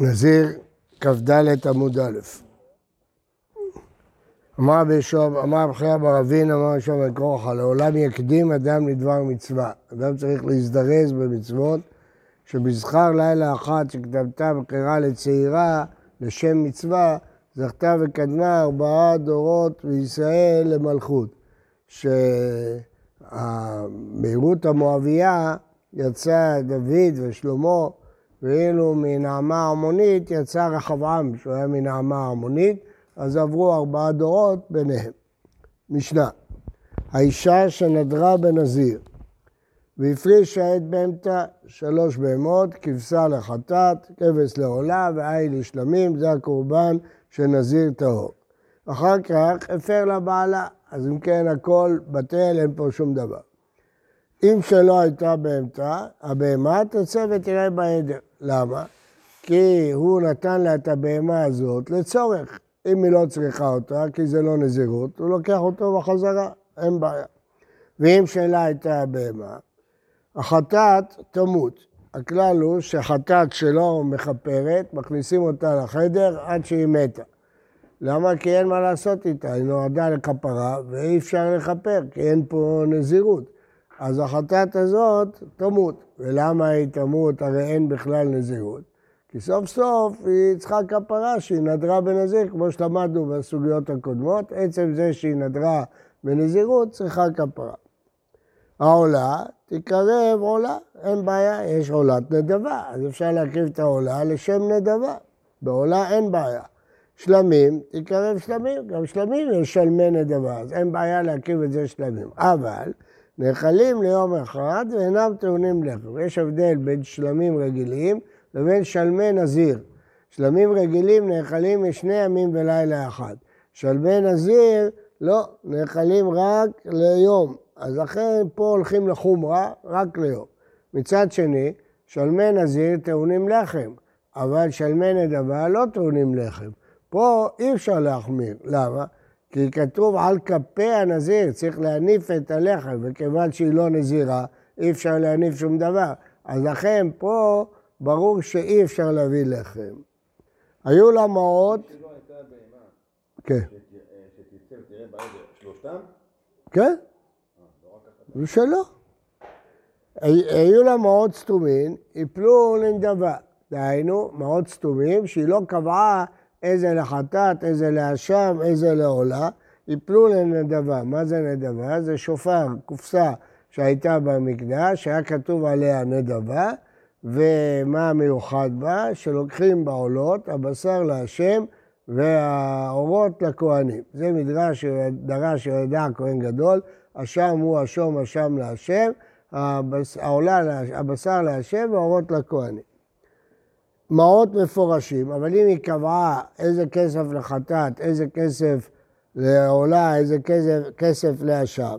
נזיר כ"ד עמוד א'. אמר בישוב, אמר בחייה ברבין, אמר בישוב בן לעולם יקדים אדם לדבר מצווה. אדם צריך להזדרז במצוות, שבזכר לילה אחת שכתבתה בחירה לצעירה, לשם מצווה, זכתה וקדמה ארבעה דורות בישראל למלכות. שהמהירות המואביה יצא דוד ושלמה ואילו מנעמה המונית יצא רחבעם, שהוא היה מנעמה המונית, אז עברו ארבעה דורות ביניהם. משנה, האישה שנדרה בנזיר והפרישה את בהמתה שלוש בהמות, כבשה לחטאת, כבש לעולה ועי לשלמים, זה הקורבן של נזיר טהור. אחר כך הפר לבעלה, אז אם כן הכל בטל, אין פה שום דבר. אם שלא הייתה בהמתה, הבהמה תצא ותראה בעדר. למה? כי הוא נתן לה את הבהמה הזאת לצורך. אם היא לא צריכה אותה, כי זה לא נזירות, הוא לוקח אותו בחזרה, אין בעיה. ואם שאלה הייתה הבהמה, החטאת תמות. הכלל הוא שחטאת שלא מכפרת, מכניסים אותה לחדר עד שהיא מתה. למה? כי אין מה לעשות איתה, היא נועדה לכפרה ואי אפשר לכפר, כי אין פה נזירות. אז החטאת הזאת תמות. ולמה היא תמות? הרי אין בכלל נזירות. כי סוף סוף היא צריכה כפרה שהיא נדרה בנזיר, כמו שלמדנו בסוגיות הקודמות, עצם זה שהיא נדרה בנזירות צריכה כפרה. העולה תקרב עולה, אין בעיה, יש עולת נדבה, אז אפשר להקריב את העולה לשם נדבה. בעולה אין בעיה. שלמים, תקרב שלמים, גם שלמים יש שלמי נדבה, אז אין בעיה להקריב את זה שלמים. אבל נאכלים ליום אחד ואינם טעונים לחם. יש הבדל בין שלמים רגילים לבין שלמי נזיר. שלמים רגילים נאכלים משני ימים ולילה אחד. שלמי נזיר לא, נאכלים רק ליום. אז לכן פה הולכים לחומרה רק ליום. מצד שני, שלמי נזיר טעונים לחם, אבל שלמי נדבה לא טעונים לחם. פה אי אפשר להחמיר. למה? כי כתוב על כפי הנזיר, צריך להניף את הלחם, וכיוון שהיא לא נזירה, אי אפשר להניף שום דבר. אז לכן פה ברור שאי אפשר להביא לחם. היו לה מעות... כן. כן, זה שלא. היו לה מעות סתומים, יפלו לנדבה. דהיינו, מעות סתומים שהיא לא קבעה איזה לחטאת, איזה לאשם, איזה לעולה, יפלו לנדבה. מה זה נדבה? זה שופר, קופסה שהייתה במקדש, שהיה כתוב עליה נדבה, ומה המיוחד בה? שלוקחים בעולות, הבשר להשם והאורות לכהנים. זה מדרש שדרש שידע הכהן גדול, אשם הוא אשום אשם להשם, הבשר להשם והאורות לכהנים. מעות מפורשים, אבל אם היא קבעה איזה כסף לחטאת, איזה כסף לעולה, איזה כסף, כסף לאשם,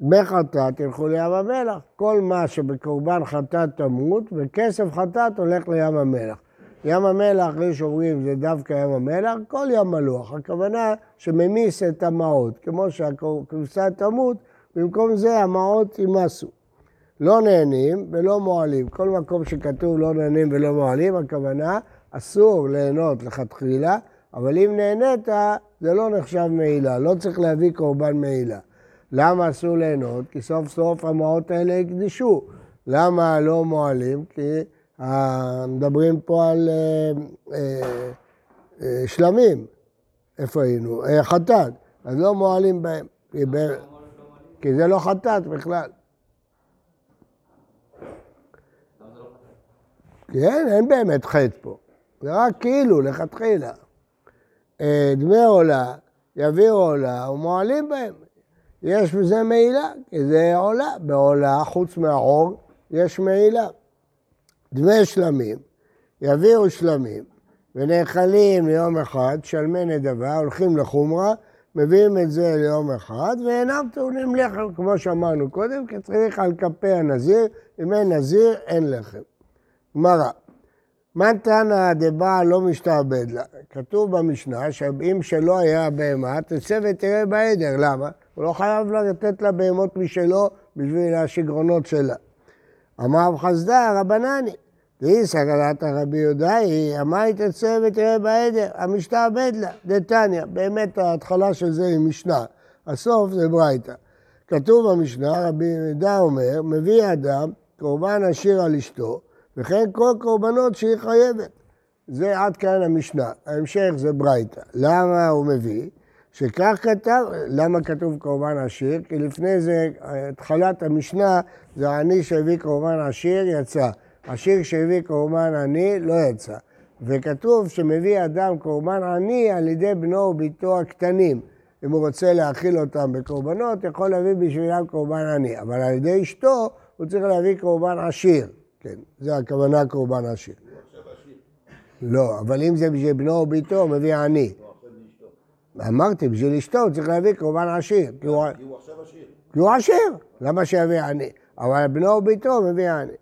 דמי חטאת ילכו לים המלח. כל מה שבקורבן חטאת תמות, וכסף חטאת הולך לים המלח. ים המלח, יש אומרים, זה דווקא ים המלח, כל ים מלוח. הכוונה שממיס את המעות. כמו שהכבשה תמות, במקום זה המעות יימסו. לא נהנים ולא מועלים. כל מקום שכתוב לא נהנים ולא מועלים, הכוונה אסור ליהנות לכתחילה, אבל אם נהנית, זה לא נחשב מעילה, לא צריך להביא קורבן מעילה. למה אסור ליהנות? כי סוף סוף המעות האלה הקדישו. למה לא מועלים? כי מדברים פה על אה, אה, אה, שלמים. איפה היינו? חטאת. אז לא מועלים בהם. כי זה לא חטאת בכלל. כן, אין באמת חטא פה. זה רק כאילו, לכתחילה. אה, דמי עולה, יביאו עולה ומועלים בהם. יש בזה מעילה, כי זה עולה. בעולה, חוץ מהעור, יש מעילה. דמי שלמים, יביאו שלמים, ונאכלים ליום אחד, שלמי נדבה, הולכים לחומרה, מביאים את זה ליום אחד, ואינם טעונים לחם, כמו שאמרנו קודם, כי צריך על כפי הנזיר, אם אין נזיר, אין לחם. גמרא, מן תנא דבעל לא משתעבד לה. כתוב במשנה שאם שלא היה בהמה, תצא ותראה בעדר. למה? הוא לא חייב לתת לה בהמות משלו בשביל השיגרונות שלה. אמר חסדה רבנני, והיא סכנת הרבי יהודה היא, אמר תצא ותראה בעדר, המשנה עבד לה, דתניא, באמת ההתחלה של זה היא משנה, הסוף זה ברייתא. כתוב במשנה, רבי יהודה אומר, מביא אדם קורבן עשיר על אשתו, וכן כל קורבנות שהיא חייבת. זה עד כאן המשנה, ההמשך זה ברייתא. למה הוא מביא? שכך כתב, למה כתוב קורבן עשיר? כי לפני זה, התחלת המשנה, זה עני שהביא קורבן עשיר, יצא. עשיר שהביא קורבן עני, לא יצא. וכתוב שמביא אדם קורבן עני על ידי בנו וביתו הקטנים. אם הוא רוצה להאכיל אותם בקורבנות, יכול להביא בשבילם קורבן עני. אבל על ידי אשתו, הוא צריך להביא קורבן עשיר. כן, זה הכוונה קורבן עשיר. לא, אבל אם זה בשביל בנו או ביתו, מביא עני. אמרתי, בשביל אשתו הוא צריך להביא קורבן עשיר. כי הוא עכשיו עשיר. כי הוא עשיר, למה שיביא עני? אבל בנו או ביתו מביא עני.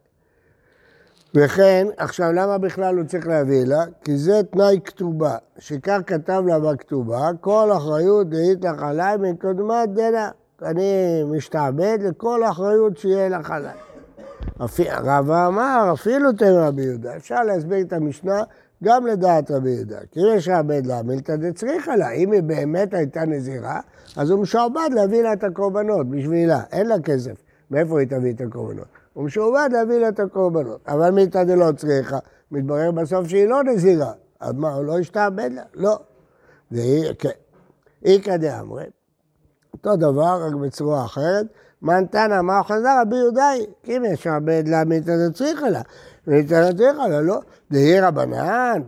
וכן, עכשיו למה בכלל הוא צריך להביא לה? כי זה תנאי כתובה, שכך כתב לה בכתובה, כל אחריות דהית לך עליי מקודמת דנה. אני משתעבד לכל אחריות שיהיה לך עליי. רבא אמר, אפילו תן רבי יהודה. אפשר להסביר את המשנה גם לדעת רבי יהודה. כי אם יש רעבד לה מילתא דצריכה לה, אם היא באמת הייתה נזירה, אז הוא משועבד להביא לה את הקורבנות בשבילה, אין לה כסף. מאיפה היא תביא את הקורבנות? הוא משועבד להביא לה את הקורבנות. אבל מילתא דלא צריכה, מתברר בסוף שהיא לא נזירה. אז מה, הוא לא השתעבד לה? לא. והיא, כן. איכא דאמרי, אותו דבר, רק בצורה אחרת. מנתנא מה חזר רבי יהודאי, כי אם יש עבד לה מילתא דצריכה לה. מילתא דצריכה לה, לא. דהי רבנן,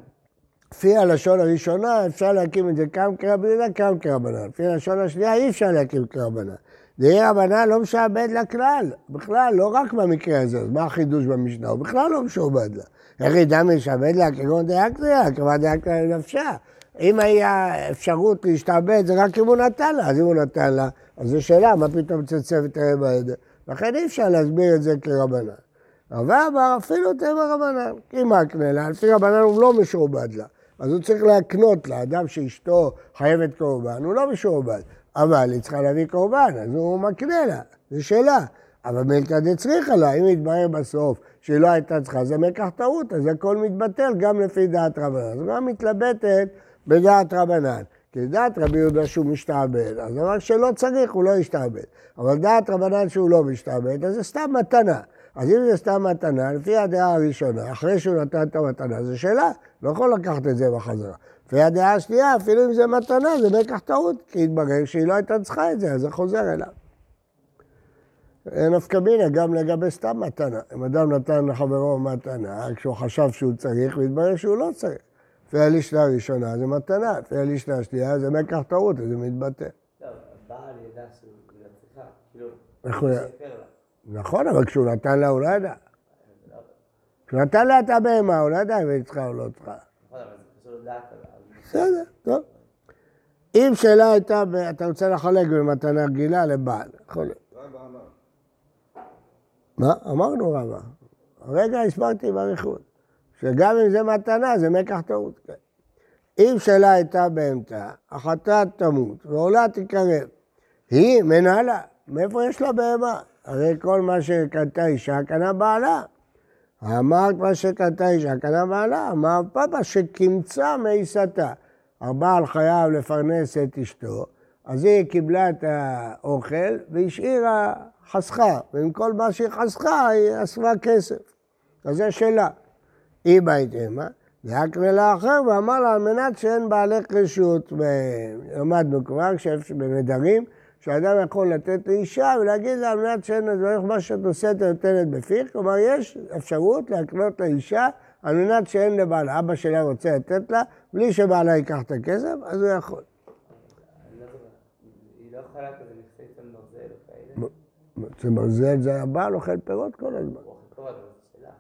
לפי הלשון הראשונה אפשר להקים את זה גם כרבי יהודה, גם כרבנן. לפי הלשון השנייה אי אפשר להקים כרבנן. דהי רבנן לא משעבד לה כלל, בכלל, לא רק במקרה הזה, אז מה החידוש במשנה? הוא בכלל לא משועבד לה. איך ידע משעבד לה כגון דיאקטריה, כגון דיאקטריה לנפשה. אם היה אפשרות להשתעבד, זה רק אם הוא נתן לה, אז אם הוא נתן לה, אז זו שאלה, מה פתאום תצא ותראה בעדר? לכן אי אפשר להסביר את זה כרבנן. אבל אמר אפילו תמר רבנן, מה מקנה לה, לפי רבנן הוא לא משועבד לה. אז הוא צריך להקנות לה, אדם שאשתו חייבת קורבן, הוא לא משועבד. אבל היא צריכה להביא קורבן, אז הוא מקנה לה, זו שאלה. אבל מלכא דצריכה לה, אם יתברר בסוף שהיא לא הייתה צריכה, זה מקח טעות, אז הכל מתבטל גם לפי דעת רבנן. אז גם מתלבטת בדעת רבנן. כי דעת רבי יהודה שהוא משתעבד, אז אמר שלא צריך, הוא לא ישתעבד. אבל דעת רבנן שהוא לא משתעבד, אז זה סתם מתנה. אז אם זה סתם מתנה, לפי הדעה הראשונה, אחרי שהוא נתן את המתנה, זו שאלה, לא יכול לקחת את זה בחזרה. לפי הדעה השנייה, אפילו אם זה מתנה, זה מקח טעות, כי התברר שהיא לא הייתה צריכה את זה, אז זה חוזר אליו. נפקא מינה גם לגבי סתם מתנה. אם אדם נתן לחברו מתנה, כשהוא חשב שהוא צריך, והתברר שהוא לא צריך. לפי הלישנה הראשונה זה מתנה, לפי הלישנה השנייה זה מקח טעות, אז זה מתבטא. לא, כאילו. נכון, אבל כשהוא נתן לה הוא לא ידע. כשהוא נתן לה את הבהמה, הוא לא ידע אם היא צריכה או לא צריכה. נכון. בסדר, טוב. אם שאלה הייתה, אתה רוצה לחלק במתנה רגילה לבעל, יכול להיות. רבא אמר. מה? אמרנו רבה. הרגע הסברתי באריכות, שגם אם זה מתנה, זה מקח טעות. כן. אם שאלה הייתה בהמתה, החטאת תמות ועולה תקרב. היא מנהלה, מאיפה יש לה בהמה? הרי כל מה שקנתה אישה, קנה בעלה. אמרת מה שקנתה אישה, קנה בעלה. אמר פאפה שקימצה מעיסתה. הבעל חייב לפרנס את אשתו, אז היא קיבלה את האוכל והשאירה, חסכה. ועם כל מה שהיא חסכה, היא אספה כסף. אז זה שלה. היא בהתאמה, ואקרא לה אחר ואמר לה, על מנת שאין בעלך רשות, למדנו כבר, בנדרים, שאדם יכול לתת לאישה ולהגיד לה, על מנת שאין לדברך מה שאת נושאת נותנת בפיך, כלומר, יש אפשרות להקנות לאישה על מנת שאין לבעלה. אבא שלה רוצה לתת לה, בלי שבעלה ייקח את הכסף, אז הוא יכול. לא. זה ברזל, זה הבעל אוכל פירות כל הזמן. הוא אוכל פירות, אבל זו שאלה.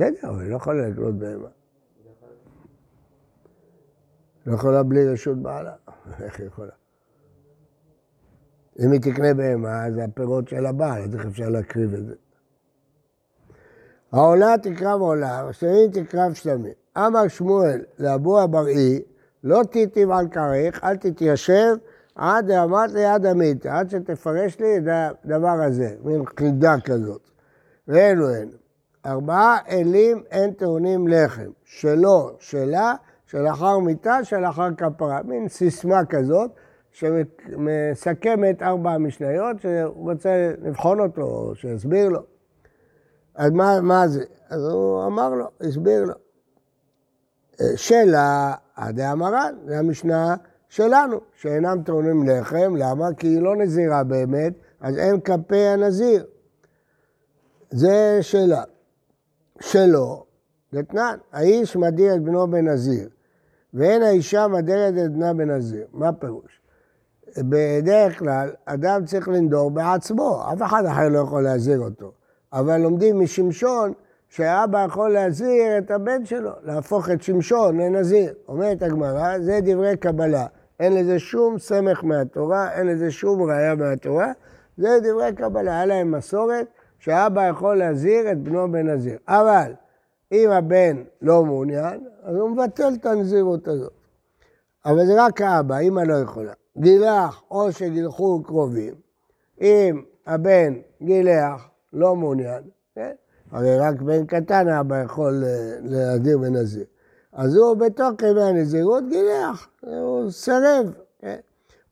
בסדר, אבל היא לא יכולה לקנות בהמה. לא יכולה. בלי רשות בעלה. איך היא יכולה? אם היא תקנה בהמה, אז הפירות של הבעל, אז איך אפשר להקריב את זה? העולה תקרב עולה, השלמים תקרב שלמים. אמר שמואל לאבו אבראי, לא תיטיב על כרך, אל תתיישב עד דאמרת ליד המיתה, עד שתפרש לי את הדבר הזה, מין חידה כזאת. ואלו הן. ארבעה אלים אין טעונים לחם, שלו, שלה, שלאחר מיתה, שלאחר כפרה. מין סיסמה כזאת, שמסכמת ארבע משניות, שהוא רוצה לבחון אותו, או שיסביר לו. אז מה, מה זה? אז הוא אמר לו, הסביר לו. שלה, עדי המרן, זה המשנה שלנו, שאינם טעונים לחם, למה? כי היא לא נזירה באמת, אז אין כפי הנזיר. זה שלה. שלו, דתנן, האיש מדיר את בנו בנזיר, ואין האישה מדירת את בנה בנזיר. מה הפירוש? בדרך כלל, אדם צריך לנדור בעצמו, אף אחד אחר לא יכול להזיר אותו. אבל לומדים משמשון שהאבא יכול להזיר את הבן שלו, להפוך את שמשון לנזיר. אומרת הגמרא, זה דברי קבלה. אין לזה שום סמך מהתורה, אין לזה שום ראייה מהתורה, זה דברי קבלה. היה להם מסורת שהאבא יכול להזיר את בנו בנזיר. אבל אם הבן לא מעוניין, אז הוא מבטל את הנזירות הזאת. אבל זה רק האבא, אמא לא יכולה. גילח או שגילחו קרובים, אם הבן גילח, לא מעוניין, כן? הרי רק בן קטן האבא יכול אה, להדיר בנזיר. אז הוא בתוך ימי הנזירות גילח, הוא סירב. כן?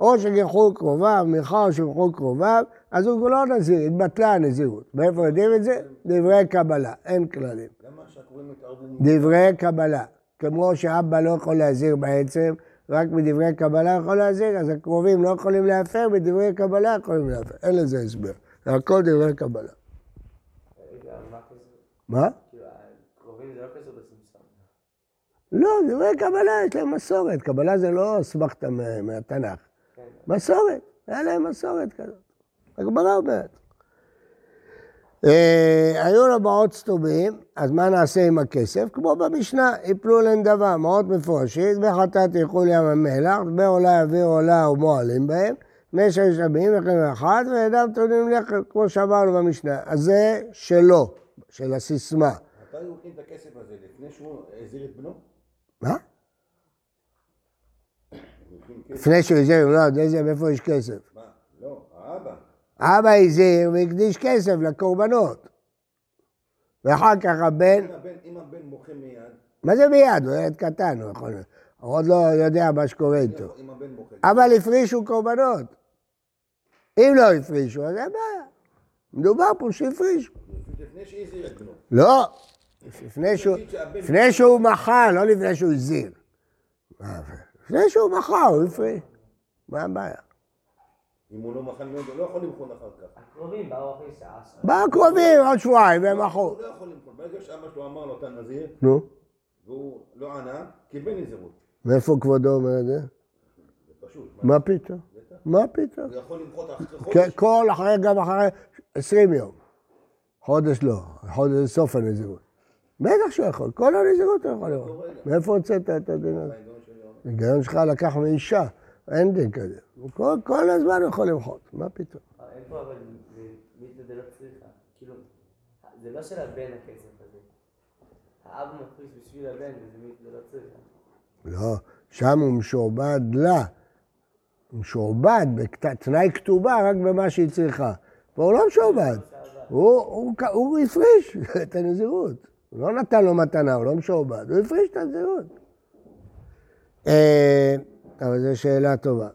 או שגילחו קרוביו, מאחר שגילחו קרוביו, אז הוא לא נזיר, התבטלה הנזירות. מאיפה יודעים את זה? דברי קבלה, אין כללים. דברי קבלה. כמו שאבא לא יכול להזיר בעצם, רק מדברי קבלה יכול להזיר, אז הקרובים לא יכולים להפר, מדברי קבלה יכולים להפר. אין לזה הסבר. זה הכל דברי קבלה. מה? כאילו, לא. לא, דברי קבלה יש להם מסורת. קבלה זה לא אסמכתה מה- מהתנ"ך. כן. מסורת, היה להם מסורת כזאת. הגמרא אומרת. אה, היו לו מעות סתומים, אז מה נעשה עם הכסף? כמו במשנה, יפלו לנדבה, מעות מפורשית, וחטאת ילכו לים המלח, דמי עולה יביא עולה ומועלים בהם, דמי שיש רבים וכן אחד, ואינם טעונים לחם, כמו שאמרנו במשנה. אז זה שלו, של הסיסמה. מתי הוא הכין את הכסף הזה? לפני שהוא הזיר את בנו? מה? לפני שהוא הזהיר, לא, איזה, מאיפה יש כסף? מה? לא, האבא. אבא הזהיר והקדיש כסף לקורבנות. ואחר כך הבן, אם הבן- מוחה מיד, מה זה מיד? הוא ילד קטן, הוא יכול... הוא עוד לא יודע מה שקורה איתו. מוחה. אבל הפרישו קורבנות. אם לא הפרישו, אז אין בעיה. מדובר פה שהפרישו. לפני בנו. לא, לפני שהוא, מחה, לא לפני שהוא הזהיר. לפני שהוא מחה, הוא הפריש. מה הבעיה? אם הוא לא מחה מיד, הוא לא יכול למחול אחר כך. הקרובים באו אחרי שעה שם. בא הקרובים עוד שבועיים והם מחו. הוא לא יכול למחול. ברגע שאבא שלו אמר לו, אתה נזיר, נו, והוא לא ענה, קיבל נזירות. מאיפה כבודו אומר את זה? זה פשוט. מה פתאום? מה פתאום? הוא יכול למחות אחרי כן, חודש. כל אחרי, גם אחרי 20 יום. חודש לא, חודש זה סוף הנזירות. בטח שהוא יכול, כל הנזירות הוא יכול לראות. מאיפה הוצאת את הדין הזה? אומר, ההיגיון שלך לקח מאישה, אין דין כזה. כל, כל הזמן הוא יכול למחות, מה פתאום? אה, אין פה אבל מיתא דלא צריכה. כאילו, זה לא של הבן הכסף הזה. האב מפריש בשביל הבן וזה דלא צריכה. לא, שם הוא משועבד לה. הוא משועבד בתנאי כתובה רק במה שהיא צריכה. פה הוא לא משועבד. הוא, הוא, הוא הפריש את הנזירות. הוא לא נתן לו מתנה, הוא לא משועבד, הוא הפריש את הנזירות. אבל זו שאלה טובה.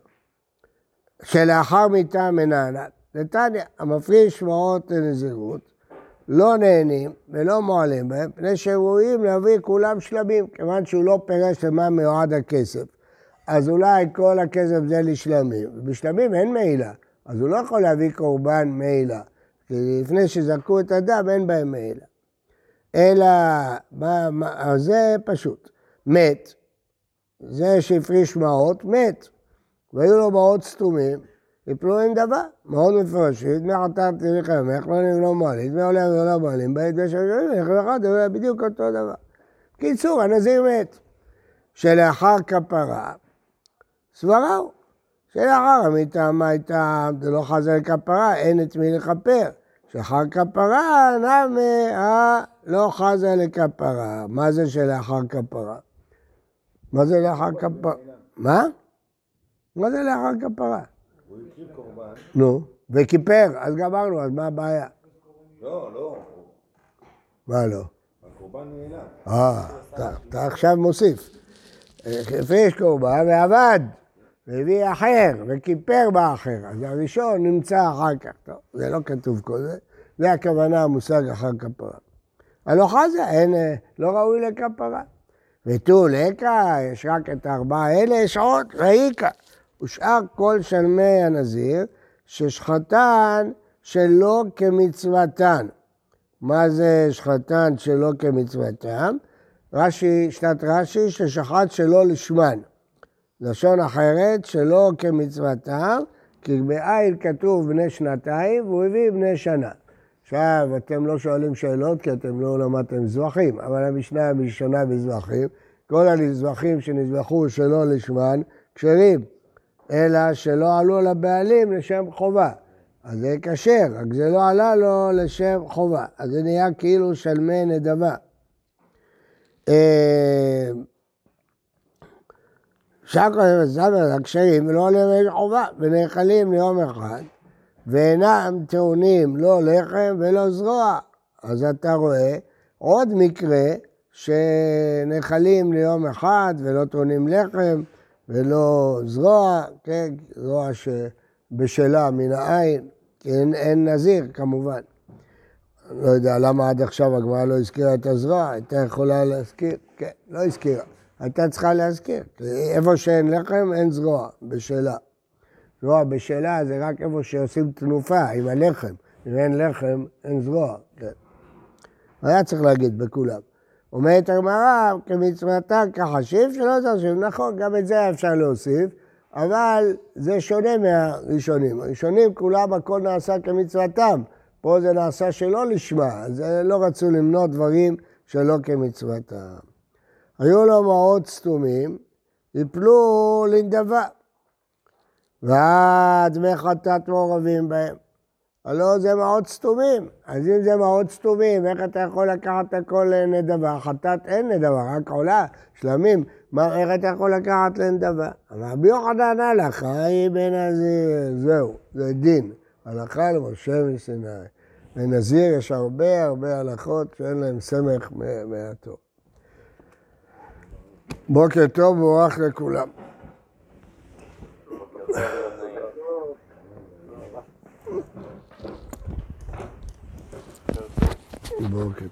שלאחר מיתה מנהלת. נתניה, המפריש מעות לנזירות, לא נהנים ולא מועלים בהם, מפני שהם ראויים להביא כולם שלמים, כיוון שהוא לא פירש למה מיועד הכסף. אז אולי כל הכסף זה לשלמים, ובשלמים אין מעילה, אז הוא לא יכול להביא קורבן מעילה, כי לפני שזרקו את הדם אין בהם מעילה. אלא, מה, מה, זה פשוט, מת, זה שהפריש מעות, מת, והיו לו מעות סתומים, יפלו עם דבר, מאוד דמי חטאת תלך למך, לא נגלו מועלים, דמי עולה ולא מועלים, בית ושגרים, לך ואחד, זה בדיוק אותו דבר. קיצור, הנזיר מת. שלאחר כפרה, סברה הוא. שלאחר המיתה, מה הייתה, זה לא חזר לכפרה, אין את מי לכפר. שאחר כפרה, נמי, אה, לא חזה לכפרה. מה זה שלאחר כפרה? מה זה לאחר כפרה? מה? מה זה לאחר כפרה? הוא הקריב קורבן. נו, וכיפר, אז גמרנו, אז מה הבעיה? לא, לא. מה לא? הקורבן נעלם. אה, אתה- עכשיו מוסיף. הפריש קורבן ועבד, והביא אחר, וכיפר באחר. אז הראשון נמצא אחר כך. טוב, זה לא כתוב כל זה. זה הכוונה, המושג אחר כפרה. הלא חזה, אין, אה, לא ראוי לכפרה. ותו לקה, יש רק את הארבעה האלה, יש עוד, ראיקה. ושאר כל שלמי הנזיר, ששחטן שלא כמצוותן. מה זה שחטן שלא כמצוותם? רש"י, שנת רש"י, ששחט שלא לשמן. לשון אחרת, שלא כמצוותם, כי בעיל כתוב בני שנתיים, והוא הביא בני שנה. עכשיו, אתם לא שואלים שאלות כי אתם לא למדתם זבחים, אבל המשנה הראשונה בזבחים, כל הנזבחים שנזבחו שלא לשמן, כשרים, אלא שלא עלו לבעלים לשם חובה. אז זה כשר, רק זה לא עלה לו לשם חובה. אז זה נהיה כאילו שלמי נדבה. אה, שקר וזמר הכשרים ולא עליהם חובה, ונאכלים ליום אחד, ואינם טעונים לא לחם ולא זרוע. אז אתה רואה עוד מקרה שנאכלים ליום אחד ולא טעונים לחם ולא זרוע, כן, זרוע שבשלה מן העין, אין, אין נזיר כמובן. לא יודע למה עד עכשיו הגמרא לא הזכירה את הזרוע, הייתה יכולה להזכיר, כן, לא הזכירה. הייתה צריכה להזכיר, כי איפה שאין לחם אין זרוע, בשלה. זרוע בשלה זה רק איפה שעושים תנופה עם הלחם. אם אין לחם, אין זרוע, כן. היה צריך להגיד בכולם. אומרת הגמרא, כמצוותה כחשיב שלא תחשיב. נכון, גם את זה אפשר להוסיף, אבל זה שונה מהראשונים. הראשונים כולם הכל נעשה כמצוותם. פה זה נעשה שלא לשמה, אז לא רצו למנות דברים שלא כמצוותם. היו לו מעות סתומים, יפלו לנדבה. ודמי חטאת מעורבים בהם. הלא זה מעות סתומים. אז אם זה מעות סתומים, איך אתה יכול לקחת הכל לנדבה? חטאת אין נדבה, רק עולה, שלמים. מה, איך אתה יכול לקחת לנדבה? אבל רבי יוחנן הלכה היא בן הזיר, זהו, זה דין. הלכה למשה מסיני. לנזיר יש הרבה הרבה הלכות שאין להם סמך מהטוב. בוקר טוב ומבורך לכולם. בוקר